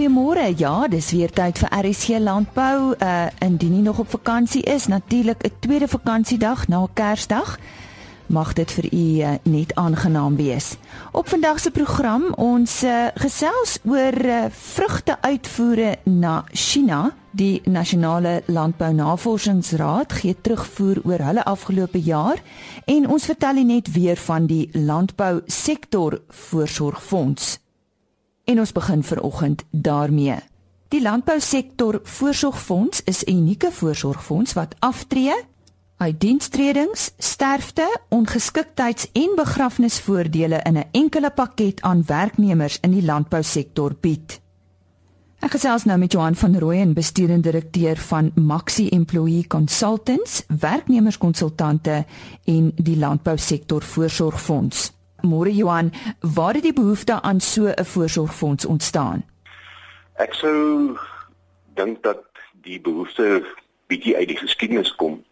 goeiemôre. Ja, dis weer tyd vir RSC Landbou. Uh indien jy nog op vakansie is, natuurlik 'n tweede vakansiedag na Kersdag. Mag dit vir u uh, net aangenaam wees. Op vandag se program ons uh, gesels oor uh, vrugte uitvoere na China. Die Nasionale Landbou Navorsingsraad gee terugvoer oor hulle afgelope jaar en ons vertel net weer van die Landbou Sektor Voorsorgfonds. En ons begin viroggend daarmee. Die landbousektor voorsorgfonds is 'n unieke voorsorgfonds wat aftree uit dienstredings, sterfte, ongeskiktheids- en begrafnisvoordele in 'n enkele pakket aan werknemers in die landbousektor bied. Ek gesels nou met Johan van Rooyen, bestuurende direkteur van Maxi Employee Consultants, werknemerskonsultante en die landbousektor voorsorgfonds. Môre Johan, waar het die behoefte aan so 'n voorsorgfonds ontstaan? Ek sou dink dat die behoefte bietjie uit die geskiedenis kom.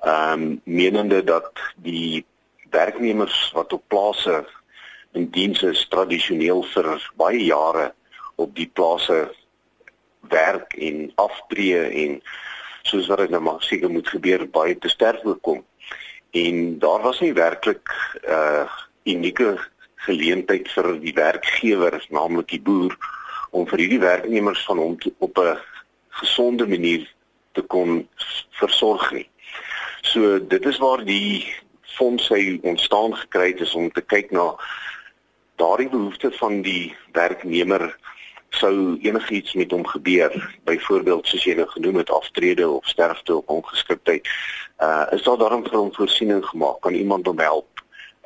Ehm um, menende dat die werknemers wat op plase in diens is tradisioneel vir baie jare op die plase werk en aftree en soos wat dit nou maar seker moet gebeur baie te sterk voorkom. En daar was nie werklik uh unieke geleentheid vir die werkgewer, naamlik die boer, om vir hierdie werknemers van hom te, op 'n gesonde manier te kon versorg nie. So dit is waar die fonds hy ontstaan gekry het is om te kyk na daardie behoeftes van die werknemer. Sou enigiets met hom gebeur byvoorbeeld soos jy nou genoem het aftrede of sterfte of ongeskiktheid uh is daar daarom vir hom voorsiening gemaak? Kan iemand hom help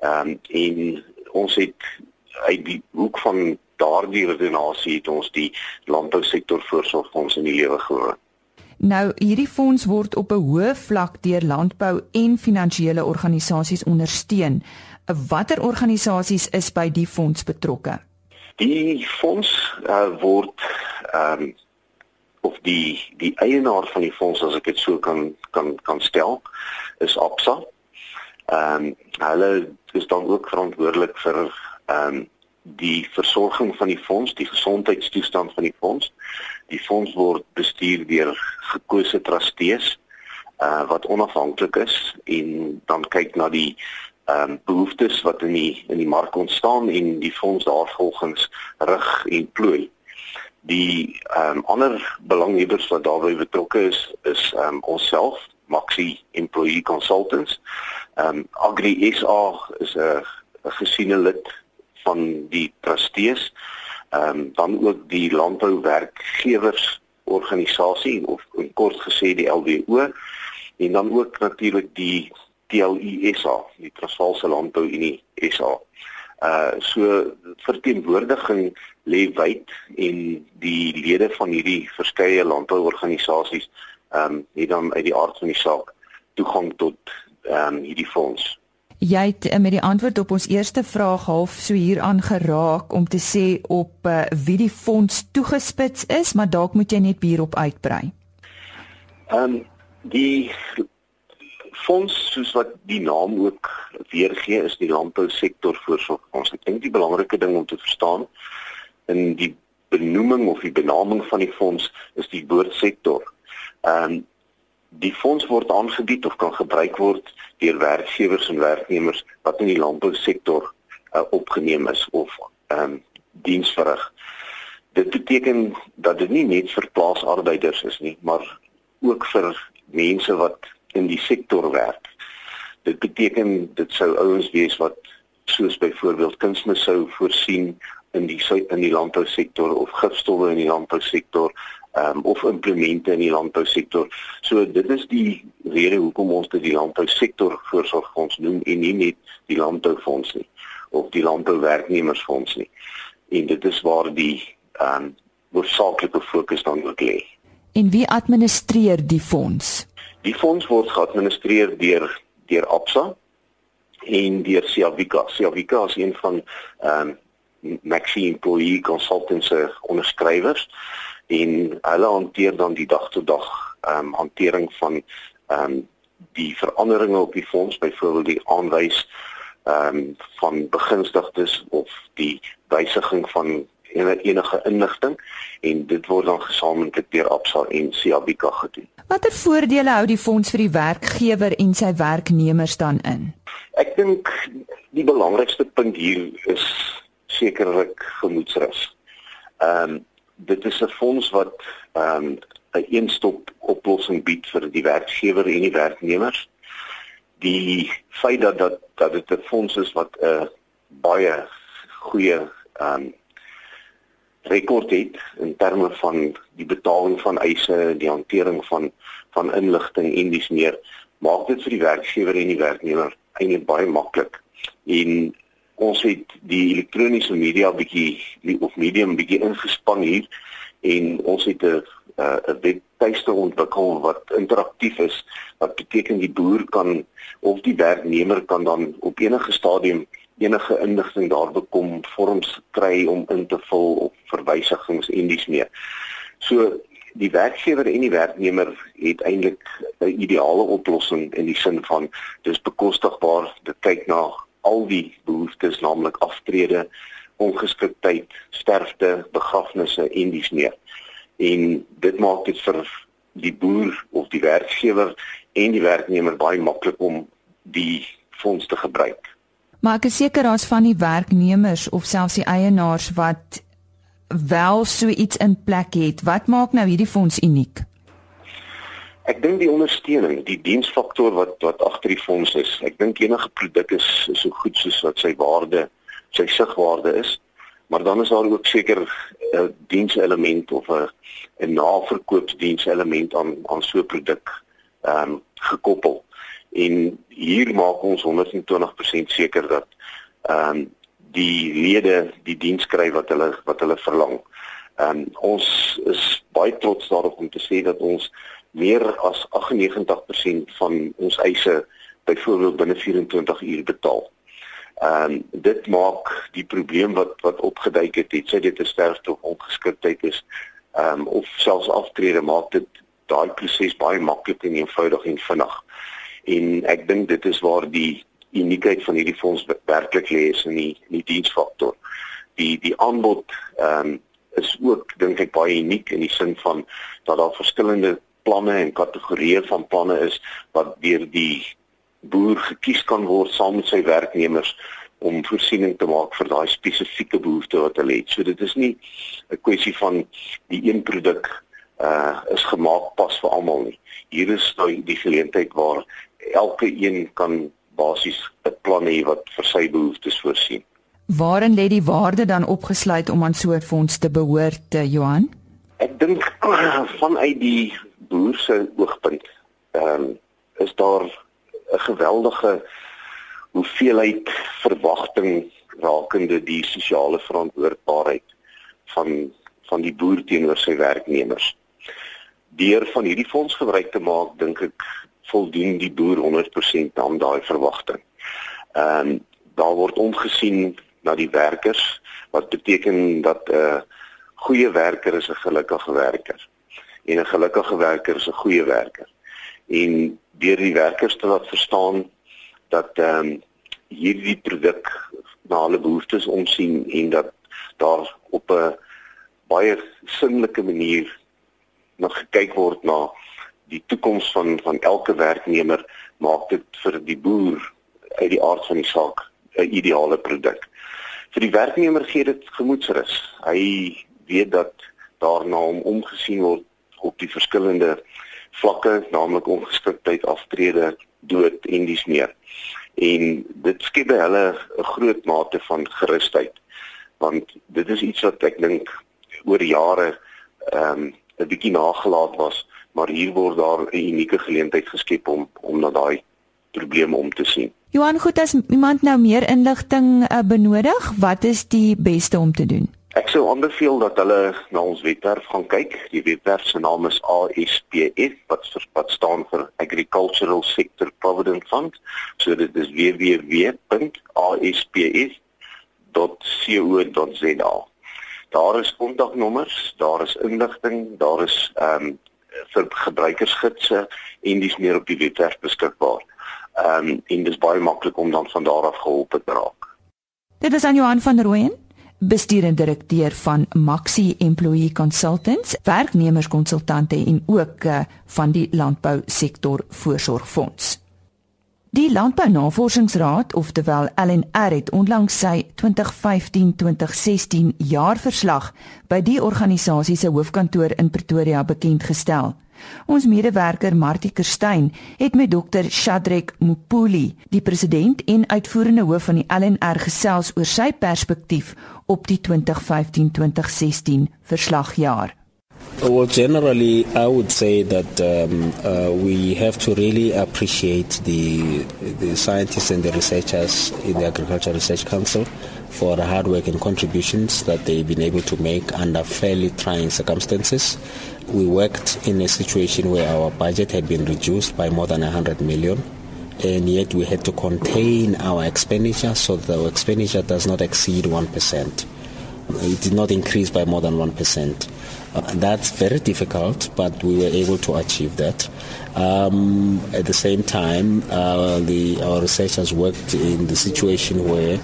Ehm um, en ons het uit die hoek van daardie redenasie het ons die landbousektor voorsorgfonds in die lewe geroep. Nou hierdie fonds word op 'n hoë vlak deur landbou en finansiële organisasies ondersteun. Watter organisasies is by die fonds betrokke? Die fonds uh, word ehm um, of die die eienaar van die fonds as ek dit so kan kan kan stel is Absa. Ehm um, hulle is dan ook verantwoordelik vir ehm um, die versorging van die fonds, die gesondheidstoestand van die fonds. Die fonds word bestuur deur gekose trustees uh wat onafhanklik is en dan kyk na die ehm um, behoeftes wat in die in die mark ontstaan en die fonds daarvolgens rig en plooi. Die ehm um, ander belanghebbers wat daarbey betrokke is is ehm um, onsself Maxi Employee Consultants. Ehm um, Agri SA is 'n gesiene lid van die trustees. Ehm um, dan ook die landbouwerkgewers organisasie of in kort gesê die LWO en dan ook natuurlik die TLUSA, die Transvaalse Landbou Unie SA. Uh so verteenwoordiging lê wyd en die lede van hierdie verskeie landbouorganisasies ehm um, het dan uit die aard van die saak toegang tot ehm um, hierdie fonds. Jy het uh, met die antwoord op ons eerste vraag half so hier aangeraak om te sê op uh, wie die fonds toegespits is, maar dalk moet jy net hierop uitbrei. Ehm um, die fonds soos wat die naam ook weergee is die landbou sektor voorsorgfonds. Ek dink die belangrike ding om te verstaan in die benoeming of die benaming van die fonds is die woordsektor. Ehm um, die fonds word aangebied of kan gebruik word deur werkgewers en werknemers wat in die landbousektor uh, opgeneem is of ehm um, diens verrig. Dit beteken dat dit nie net vir plaasarbeiders is nie, maar ook vir mense wat in die sektor werk. Dit beteken dit sou ouens wees wat soos byvoorbeeld kunsmis sou voorsien in die in die landbousektor of gifstowwe in die landbousektor um, of implemente in die landbousektor. So dit is die rede hoekom ons dit die landbousektor voorsorgfonds noem en nie net die landboufonds nie of die landbouwerknemersfonds nie. En dit is waar die ehm um, oorsaaklike fokus dan ook lê. En wie administreer die fonds? Die fonds word geadministreer deur deur Absa en deur Siavika. Siavika is een van ehm um, Maxi Employee Consultants onderskrywers en hulle hanteer dan die dag tot dag ehm um, hantering van ehm um, die veranderinge op die fonds byvoorbeeld die aanwys ehm um, van begunstigdes of die wysiging van enige inligting en dit word dan gesamentlik deur Absa en Siabika gedoen. Watter voordele hou die fonds vir die werkgewer en sy werknemers dan in? Ek dink die belangrikste punt hier is sekerlik gemoedsrus. Ehm um, dit is 'n fonds wat ehm um, 'n eenstop oplossing bied vir die werkgewer en die werknemers. Die feit dat dat dat dit 'n fonds is wat 'n uh, baie goeie ehm um, rekord het in terme van die betaling van eise, die hantering van van inligting en dis meer, maak dit vir die werkgewer en die werknemer eintlik baie maklik. En ons het die elektroniese media bietjie of medium bietjie ingespan hier en ons het 'n 'n webtuiste ontwikkel wat interaktief is wat beteken die boer kan of die werknemer kan dan op enige stadium enige inligting daar bekom vorms kry om in te vul of verwysigings en dis meer. So die werkgewer en die werknemer het eintlik 'n ideale oplossing in die sin van dis bekostigbaar dit kyk na al die behoeftes naamlik aftrede, ongeskiktheid, sterfte, begrafnisse en dis meer en dit maak dit vir die boer of die werkgewer en die werknemer baie maklik om die fonds te gebruik. Maar ek is seker daar's van die werknemers of selfs die eienaars wat wel so iets in plek het. Wat maak nou hierdie fonds uniek? Ek dink die ondersteuning, die diensfaktor wat wat agter die fonds is. Ek dink enige produk is, so goed soos wat sy waarde, sy sigwaarde is maar dan is daar ook seker 'n uh, eh, dienselement of 'n 'n naverkoopsdienselement aan aan so 'n produk ehm um, gekoppel. En hier maak ons 120% seker dat ehm um, die lede die diens kry wat hulle wat hulle verlang. Ehm um, ons is baie trots daarop om te sê dat ons meer as 98% van ons eise byvoorbeeld binne 24 uur betaal. Ehm um, dit maak die probleem wat wat opgeduik het, het sy dit 'n sterfte of ongeskiktheid is, ehm um, of selfs aftrede maak dit daai proses baie maklik en eenvoudig en vinnig. En ek dink dit is waar die uniekheid van hierdie fonds werklik lê is in die in die diensfaktor. Die die aanbod ehm um, is ook dink ek baie uniek in die sin van dat daar verskillende planne en kategorieë van planne is wat deur die boer gekies kan word saam met sy werknemers om voorsiening te maak vir daai spesifieke behoefte wat hulle het. So dit is nie 'n kwessie van die een produk uh is gemaak pas vir almal nie. Hier is nou die geleentheid waar elke een kan basies 'n plan hê wat vir sy behoeftes voorsien. Waarin lê die waarde dan opgesluit om aan so 'n fonds te behoort, uh, Johan? Ek dink vanuit die boer se oogpunt, ehm um, is daar 'n geweldige hoeveelheid verwagting rakende die sosiale verantwoordbaarheid van van die boer teenoor sy werknemers. Deur van hierdie fonds gebruik te maak, dink ek voldoen die boer 100% aan daai verwagting. Ehm um, daar word omgesien na die werkers wat beteken dat 'n uh, goeie werker is 'n gelukkige werker en 'n gelukkige werker is 'n goeie werker en deur die werkers te laat verstaan dat ehm um, hierdie produk na hulle behoeftes omsien en dat daar op 'n baie sinnelike manier na gekyk word na die toekoms van van elke werknemer maak dit vir die boer uit die aard van die saak 'n ideale produk. Vir die werknemer gee dit gemoedsrus. Hy weet dat daarna hom omgesien word op die verskillende vlakke, naamlik ongeskiktheid, aftrede, dood en dis meer. En dit skep by hulle 'n groot mate van gerusheid want dit is iets wat ek dink oor jare ehm um, 'n bietjie nagelaat was, maar hier word daar 'n unieke geleentheid geskep om om na daai probleme om te sien. Johan, goed as iemand nou meer inligting uh, benodig, wat is die beste om te doen? Ek sou aanbeveel dat hulle na ons webwerf gaan kyk. Die webwerf se naam is ASPF wat vir wat staan vir Agricultural Sector Provident Fund. So dit is www.aspf.co.za. Daar is kontaknommers, daar is inligting, daar is ehm um, vir gebruikersgidse en dis meer op die webwerf beskikbaar. Ehm um, en dit is baie maklik om dan van daar af gehelp te raak. Dit is aan Johan van Rooyen bestuurende direkteur van Maxi Employee Consultants, werknemerskonsultante en ook uh, van die landbousektor voorsorgfonds. Die Landbounavorsingsraad, oftewel LNR, het onlangs sy 2015-2016 jaarverslag by die organisasie se hoofkantoor in Pretoria bekend gestel. Ons medewerker Martie Kerstyn het met Dr Shadrack Mupuli, die president en uitvoerende hoof van die LNR gesels oor sy perspektief op die 2015-2016 verslagjaar. Well, generally, I would say that um, uh, we have to really appreciate the the scientists and the researchers in the Agricultural Research Council for the hard work and contributions that they've been able to make under fairly trying circumstances. We worked in a situation where our budget had been reduced by more than 100 million and yet we had to contain our expenditure so that our expenditure does not exceed 1%. It did not increase by more than 1%. Uh, that's very difficult, but we were able to achieve that. Um, at the same time, uh, the, our worked in the situation where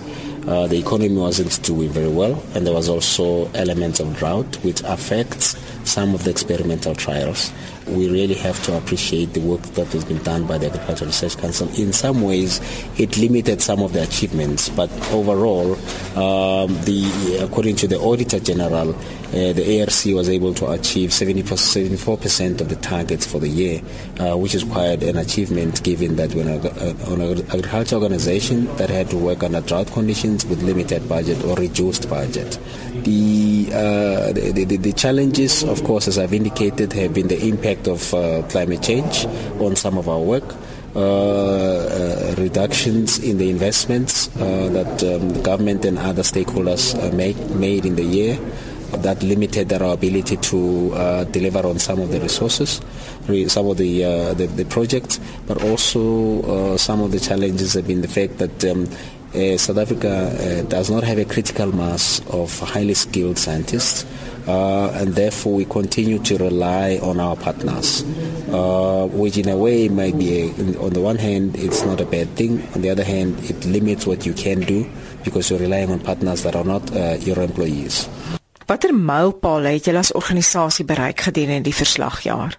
uh, the economy wasn't doing very well, and there was also elements of drought which affects some of the experimental trials. We really have to appreciate the work that has been done by the Agricultural Research Council. In some ways, it limited some of the achievements, but overall, um, the according to the Auditor General, uh, the ARC was able to achieve 74% of the targets for the year, uh, which is quite an achievement given that when an agriculture organization that had to work under drought conditions with limited budget or reduced budget. The, uh, the, the, the, challenges, of course, as I've indicated, have been the impact of uh, climate change on some of our work. Uh, uh, reductions in the investments uh, that um, the government and other stakeholders uh, make, made in the year that limited our ability to uh, deliver on some of the resources, some of the, uh, the, the, projects, but also some of the challenges have been the fact that um, South Africa does not have a critical mass of highly skilled scientists. Uh, and therefore we continue to rely on our partners, uh, which in a way might be, a, on the one hand, it's not a bad thing. On the other hand, it limits what you can do because you're relying on partners that are not uh, your employees. Watter mylpale het julle as organisasie bereik gedurende die verslagjaar?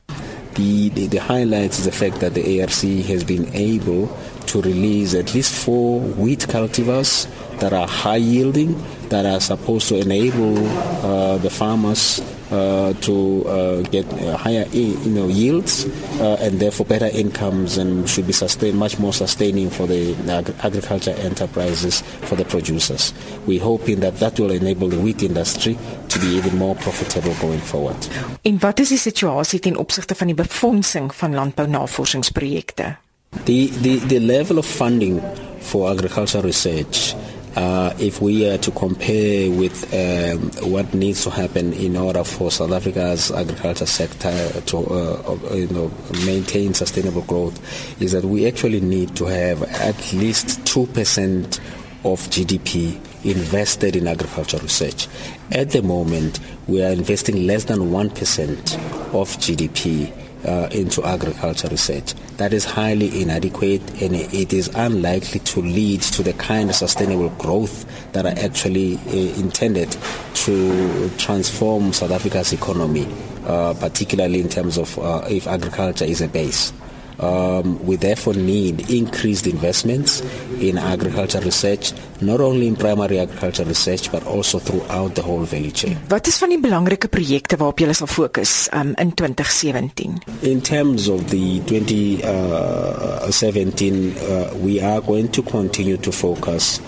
The, the the highlights is the fact that the ARC has been able to release at least four wheat cultivars that are high yielding that are supposed to enable uh, the farmers uh, to uh, get uh, higher you know, yields uh, and therefore better incomes and should be sustained, much more sustaining for the ag- agriculture enterprises, for the producers. We're hoping that that will enable the wheat industry to be even more profitable going forward. En wat is die situasie ten van die befondsing van landbounavorsingsprojekte? The, the, the level of funding for agricultural research uh, if we are to compare with um, what needs to happen in order for South Africa's agriculture sector to uh, you know, maintain sustainable growth, is that we actually need to have at least 2% of GDP invested in agricultural research. At the moment, we are investing less than 1% of GDP uh, into agriculture research. That is highly inadequate and it is unlikely to lead to the kind of sustainable growth that are actually uh, intended to transform South Africa's economy, uh, particularly in terms of uh, if agriculture is a base. Um, we therefore need increased investments in agriculture research, not only in primary agriculture research but also throughout the whole value chain. Wat is van die belangrike projekte waarop julle sal fokus um, in 2017? In terms of the 2017 uh, uh, we are going to continue to focus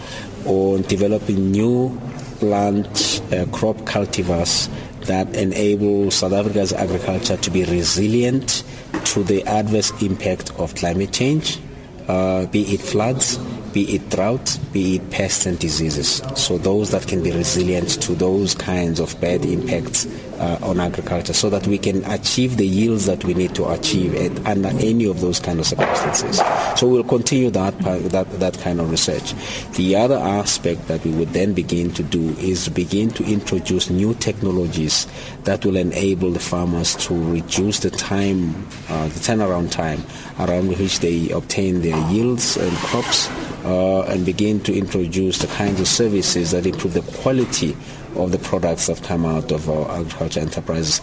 on developing new plant uh, crop cultivars that enable South Africa's agriculture to be resilient to the adverse impact of climate change, uh, be it floods, be it drought, be it pests and diseases. So those that can be resilient to those kinds of bad impacts uh, on agriculture so that we can achieve the yields that we need to achieve at, under any of those kind of circumstances. So we'll continue that, that, that kind of research. The other aspect that we would then begin to do is begin to introduce new technologies that will enable the farmers to reduce the time, uh, the turnaround time around which they obtain their yields and crops uh, and begin to introduce the kinds of services that improve the quality of the products that come out of our agriculture enterprises,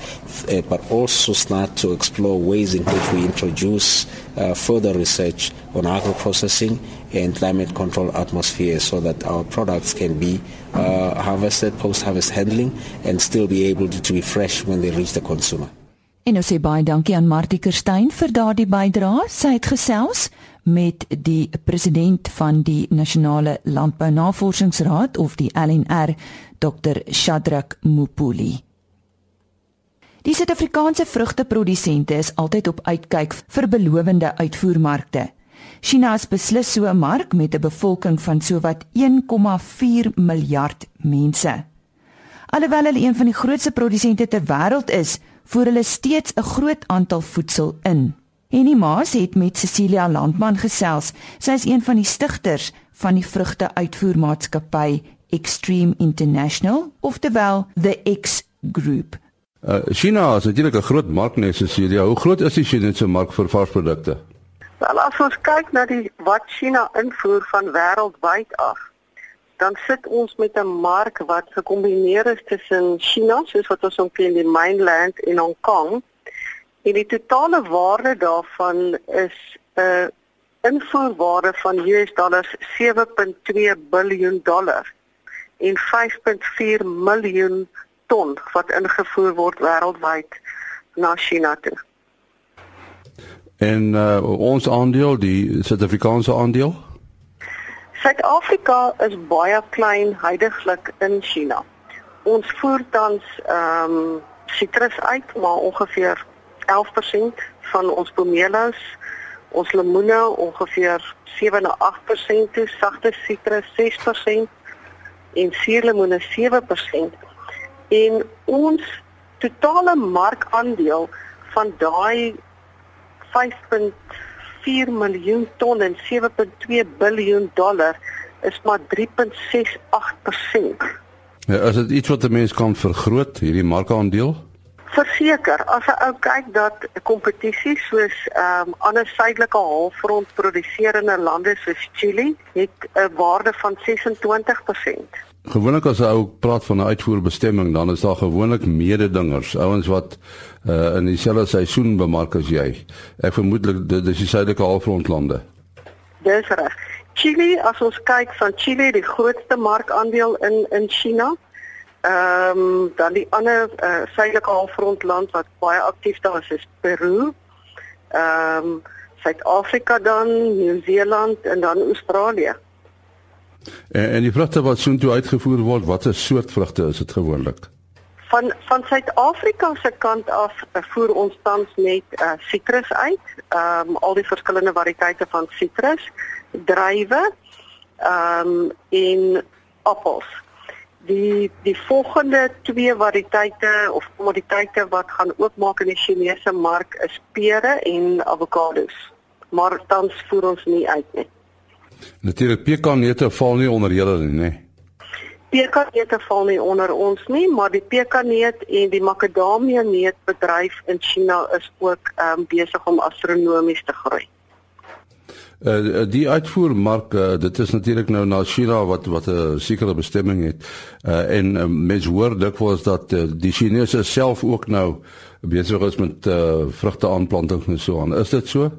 uh, but also start to explore ways in which we introduce uh, further research on agro-processing and climate control atmosphere so that our products can be uh, harvested, post-harvest handling, and still be able to be fresh when they reach the consumer. En ons sê baie dankie aan Martie Kerstyn vir daardie bydrae. Sy het gesels met die president van die Nasionale Landbou Navorsingsraad of die LNR, Dr. Shadrack Mupuli. Die Suid-Afrikaanse vrugteprodusente is altyd op uitkyk vir belowende uitvoermarkte. China is beslis so 'n mark met 'n bevolking van sowat 1,4 miljard mense. Alhoewel hulle een van die grootste produsente ter wêreld is, voer hulle steeds 'n groot aantal voedsel in. Henny Maas het met Cecilia Landman gesels. Sy is een van die stigters van die vrugte-uitvoermaatskappy Extreme International, oftewel the X Group. Uh, China is natuurlik 'n groot mark net soos Cecilia. Hoe groot is die Chinese mark vir varsprodukte? Wel as ons kyk na die wat China invoer van wêreldwyd af, dan sit ons met 'n mark wat gekombineer is tussen China, soos wat ons hom ken, die mainland en Hong Kong. En die totale waarde daarvan is 'n uh, invoerwaarde van US dollars 7.2 biljoen dollar en 5.4 miljoen ton wat ingevoer word wêreldwyd na China toe. En uh, ons aandeel, die Suid-Afrikaanse aandeel? Suid-Afrika is baie klein heidaglik in China. Ons voer tans ehm um, sitrus uit, maar ongeveer 11% van ons pomelos, ons lemoene ongeveer 7-8%, toe, sagte sitrus 6% en suurlemoene 7%. En ons totale markandeel van daai 5.4 miljoen ton en 7.2 biljoen dollar is maar 3.68%. Ja, is dit iets wat 'n mens kan vergroot hierdie markandeel? Verseker, as 'n ou kyk dat kompetisie soos ehm um, ander suidelike halfrond produseerende lande soos Chili het 'n waarde van 26%. Gewoonlik as 'n ou praat van 'n uitvoerbestemming, dan is daar gewoonlik mededingers, ouens wat uh, in dieselfde seisoen bemark as jy. Ek vermoedelik dit is die suidelike halfrondlande. Dis reg. Chili, as ons kyk van Chili, die grootste markandeel in in China. Ehm um, dan die ander uh, suidelike halfrondland wat baie aktief daar is, is Peru. Ehm um, Suid-Afrika dan, Nieu-Seeland en dan Australië. En, en die vrugte wat soontoe uitgevoer word, watter soort vrugte is dit gewoonlik? Van van Suid-Afrika se kant af uh, voer ons tans net uh, sitrus uit. Ehm um, al die verskillende variëteite van sitrus, druiwe, ehm um, en appels. Die die volgende twee variëteite of kommoditeite wat gaan oopmaak in die Chinese mark is pere en avokados. Maar tans voer ons nie uit nie. Natuurlik pekanneute val nie onder julle nie, né? Pekanneute val nie onder ons nie, maar die pekanneut en die makadamia neutbedryf in China is ook ehm um, besig om astronomies te groei. Uh, die uitvoermark uh, dit is natuurlik nou na China wat wat 'n sekere bestemming het. Uh, en uh, mens hoor dikwels dat uh, die Chinese self ook nou besig is met uh, vrugte aanplanting en so aan. Is dit so?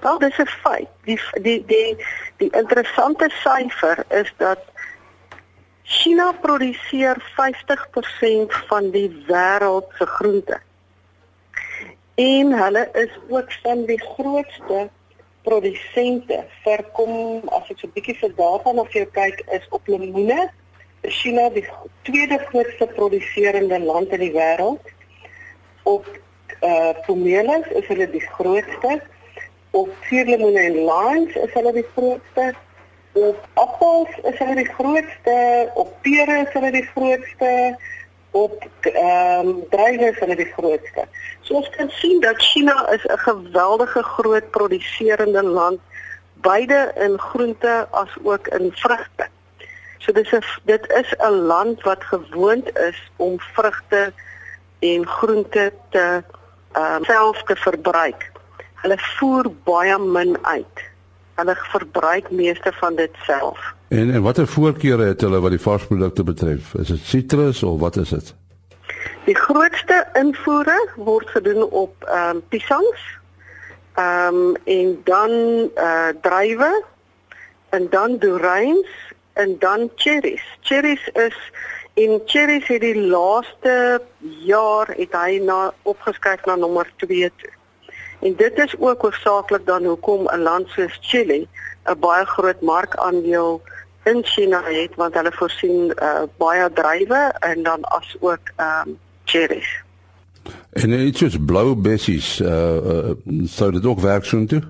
Wel, dis 'n feit. Die die die die interessante syfer is dat China produseer 50% van die wêreld se groente. En hulle is ook van die grootste produsente vir kom as ek so 'n bietjie vir na vir jou kyk is op lemoene. Is China die tweede grootste produserende land in die wêreld. Op eh uh, pomelos is hulle die grootste op suurlemoene en limes is hulle die grootste. Op appels is hulle die grootste, op pere is hulle die grootste. op ehm um, druiwe is hulle die grootste. So ons kan sien dat China is 'n geweldige groot produseerende land beide in groente as ook in vrugte. So dis 'n dit is 'n land wat gewoond is om vrugte en groente te ehm um, self te verbruik. Hulle voer baie min uit. Hulle verbruik meeste van dit self. En en watter voorkeure het hulle wat die varsprodukte betref? Is dit sitrus of wat is dit? Die grootste invoere word gedoen op ehm um, piesangs. Ehm um, en dan eh uh, druiwe en dan doryns en dan cherries. Cherries is in cherries het die laaste jaar het hy na opgeskuif na nommer 2 toe. En dit is ook hoofsaaklik dan hoekom 'n land soos Chili 'n baie groot markandeel in China het want hulle voorsien uh, baie druiwe en dan as ook ehm um, cherries. En dit is blou bessies uh, uh sou dit ook werk so toe?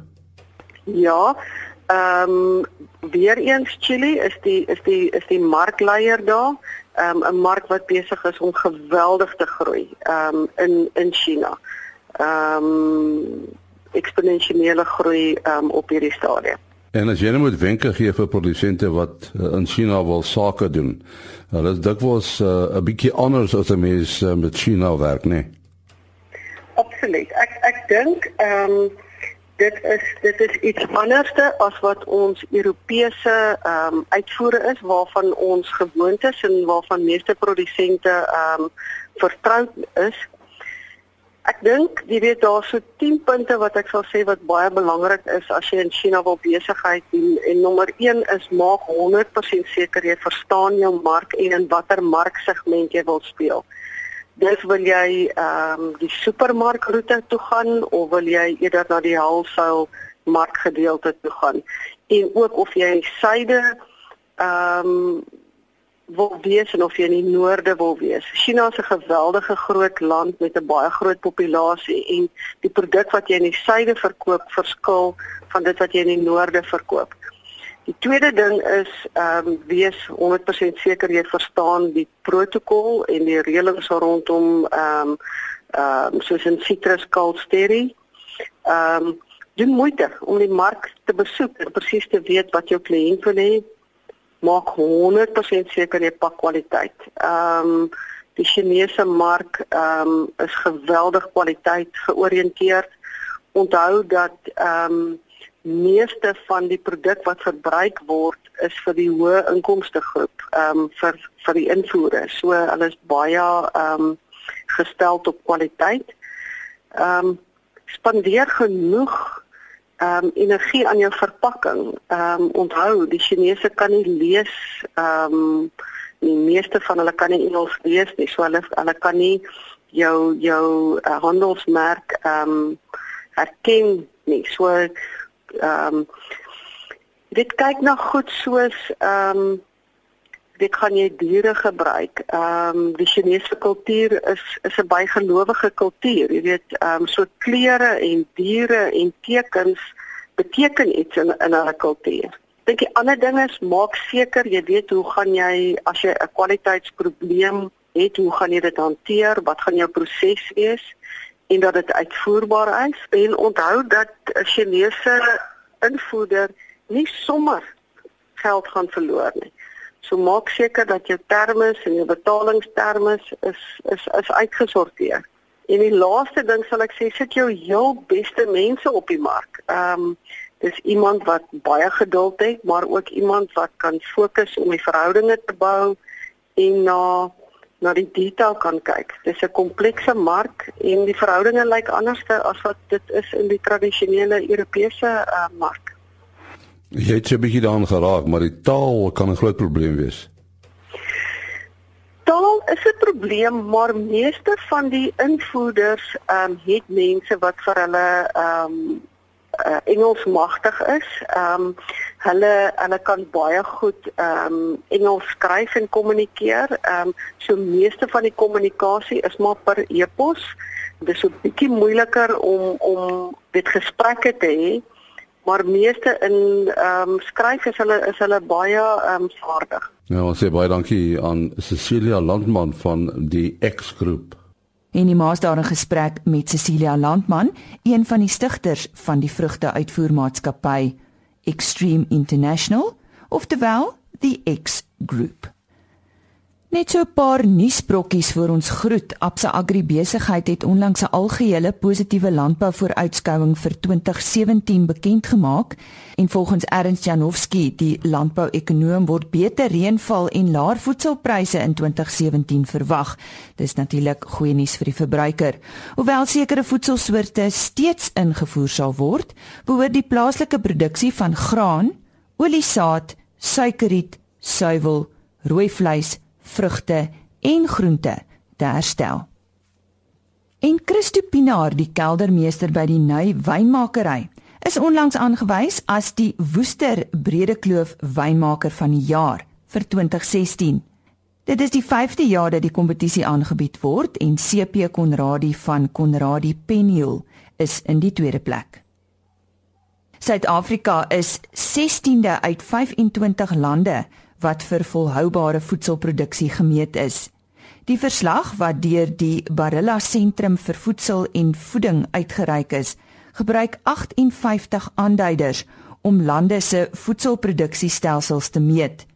Ja. Ehm um, weer eens Chili is die is die is die markleier daar. Ehm um, 'n mark wat besig is om geweldig te groei ehm um, in in China. Ehm um, eksponensiële groei um, op hierdie stadium. En as jy net moet wenke gee vir produsente wat uh, in China wil sake doen. Hulle is dikwels uh, 'n uh, bietjie anders as 'n mens uh, met China werk, né? Nee? Absoluut. Ek ek dink ehm um, dit is dit is iets anderste as wat ons Europese ehm um, uitvoere is waarvan ons gewoond is en waarvan meeste produsente ehm um, vertrou is. Ek dink jy weet daar so 10 punte wat ek sal sê wat baie belangrik is as jy in China wil besigheid doen en nommer 1 is maak 100% seker jy verstaan jou mark en in watter marksegment jy wil speel. Dis wil jy ehm um, die supermarkroete toe gaan of wil jy eerder na die wholesale markgedeelte toe gaan en ook of jy syde ehm um, wil wees en of jy in die noorde wil wees. China is 'n geweldige groot land met 'n baie groot populasie en die produk wat jy in die suide verkoop verskil van dit wat jy in die noorde verkoop. Die tweede ding is ehm um, wees 100% seker jy verstaan die protokol en die reëlings rondom ehm um, ehm um, soos in citrus kalsterry. Ehm um, doen moeite om die mark te besoek en presies te weet wat jou kliënt wil hê maak 100% seker jy pak kwaliteit. Ehm um, die Chinese mark ehm um, is geweldig kwaliteit georiënteerd. Onthou dat ehm um, meeste van die produk wat verbruik word is vir die hoë inkomste groep, ehm um, vir vir die invoere. So hulle is baie ehm um, gestel op kwaliteit. Ehm um, spandeer genoeg ehm um, energie aan jou verpakking. Ehm um, onthou, die Chinese kan nie lees ehm um, die meeste van hulle kan nie Engels lees nie. So hulle hulle kan nie jou jou uh, handelsmerk ehm um, herken nie. So ehm um, dit kyk na goed soos ehm um, dit kan jy diere gebruik. Ehm um, die Chinese kultuur is is 'n bygelowige kultuur. Jy weet, ehm um, so klere en diere en tekens beteken iets in in 'n kultuur. Dink die ander ding is maak seker jy weet hoe gaan jy as jy 'n kwaliteitsprobleem het, hoe gaan jy dit hanteer? Wat gaan jou proses wees? En dat dit uitvoerbaar is. En onthou dat 'n Chinese invoerder nie sommer geld gaan verloor nie. So maak seker dat jou termes en jou betalingstermes is is is uitgesorteer. En die laaste ding sal ek sê, sit jou heel beste mense op die mark. Ehm um, dis iemand wat baie geduld het, maar ook iemand wat kan fokus om die verhoudinge te bou en na na die detail kan kyk. Dis 'n komplekse mark en die verhoudinge lyk anders as wat dit is in die tradisionele Europese uh, mark. Jy het 'n bietjie daaraan geraak, maar die taal kan 'n groot probleem wees. Taal is 'n probleem, maar meeste van die invoerders ehm um, het mense wat vir hulle ehm um, uh, Engels magtig is. Ehm um, hulle hulle kan baie goed ehm um, Engels skryf en kommunikeer. Ehm um, so meeste van die kommunikasie is maar per e-pos. Dit is 'n bietjie moeiliker om om dit gesprekke te hê maar meeste in ehm um, skryf is hulle is hulle baie ehm um, vaardig. Ja, ons sê baie dankie aan Cecilia Landman van die X groep. En die maas daar 'n gesprek met Cecilia Landman, een van die stigters van die vrugte-uitvoermaatskappy Extreme International, oftewel die X Group. Net so 'n paar nuusbrokkies vir ons groet. Absa Agri Besigheid het onlangs 'n algehele positiewe landbouvooruitskouing vir 2017 bekend gemaak en volgens Ernst Janowski, die landbouekonoom, word beter reënval en laer voedselpryse in 2017 verwag. Dis natuurlik goeie nuus vir die verbruiker. Hoewel sekere voedselsoorte steeds ingevoer sal word, behoort die plaaslike produksie van graan, oliesaad, suikerriet, suiwel, rooi vleis vrugte en groente te herstel. En Christo Pinaar, die keldermeester by die Ny Wynmakery, is onlangs aangewys as die Woester Bredekloof Wynmaker van die jaar vir 2016. Dit is die 5de jaar dat die kompetisie aangebied word en CP Konradi van Konradi Penhiel is in die tweede plek. Suid-Afrika is 16de uit 25 lande wat vir volhoubare voedselproduksie gemeet is. Die verslag wat deur die Barilla Sentrum vir Voedsel en Voeding uitgereik is, gebruik 58 aanduiders om lande se voedselproduksiestelsels te meet.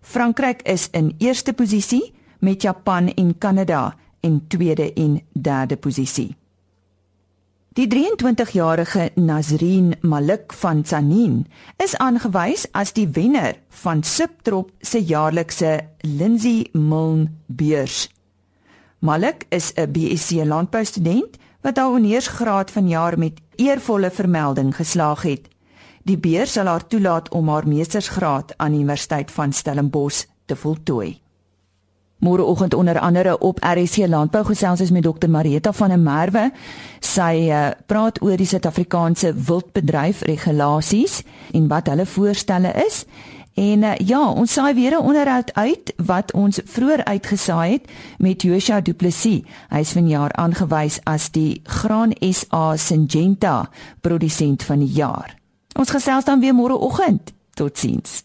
Frankryk is in eerste posisie met Japan en Kanada in tweede en derde posisie. Die 23-jarige Nazreen Malik van Tsanin is aangewys as die wenner van Subtrop se jaarlikse Lindsay Milne beurs. Malik is 'n BSc landboustudent wat haar honeursgraad vanjaar met eervolle vermelding geslaag het. Die beurs sal haar toelaat om haar meestersgraad aan die Universiteit van Stellenbosch te voltooi. Môreoggend onder andere op RC Landbou gesels ons met Dr Marieta van der Merwe. Sy uh, praat oor die Suid-Afrikaanse wildbedryf regulasies en wat hulle voorstelle is. En uh, ja, ons saai weer 'n onderhoud uit wat ons vroeër uitgesaai het met Joshua Du Plessis. Hy is vanjaar aangewys as die Graan SA Syngenta produsent van die jaar. Ons gesels dan weer môreoggend. Totsiens.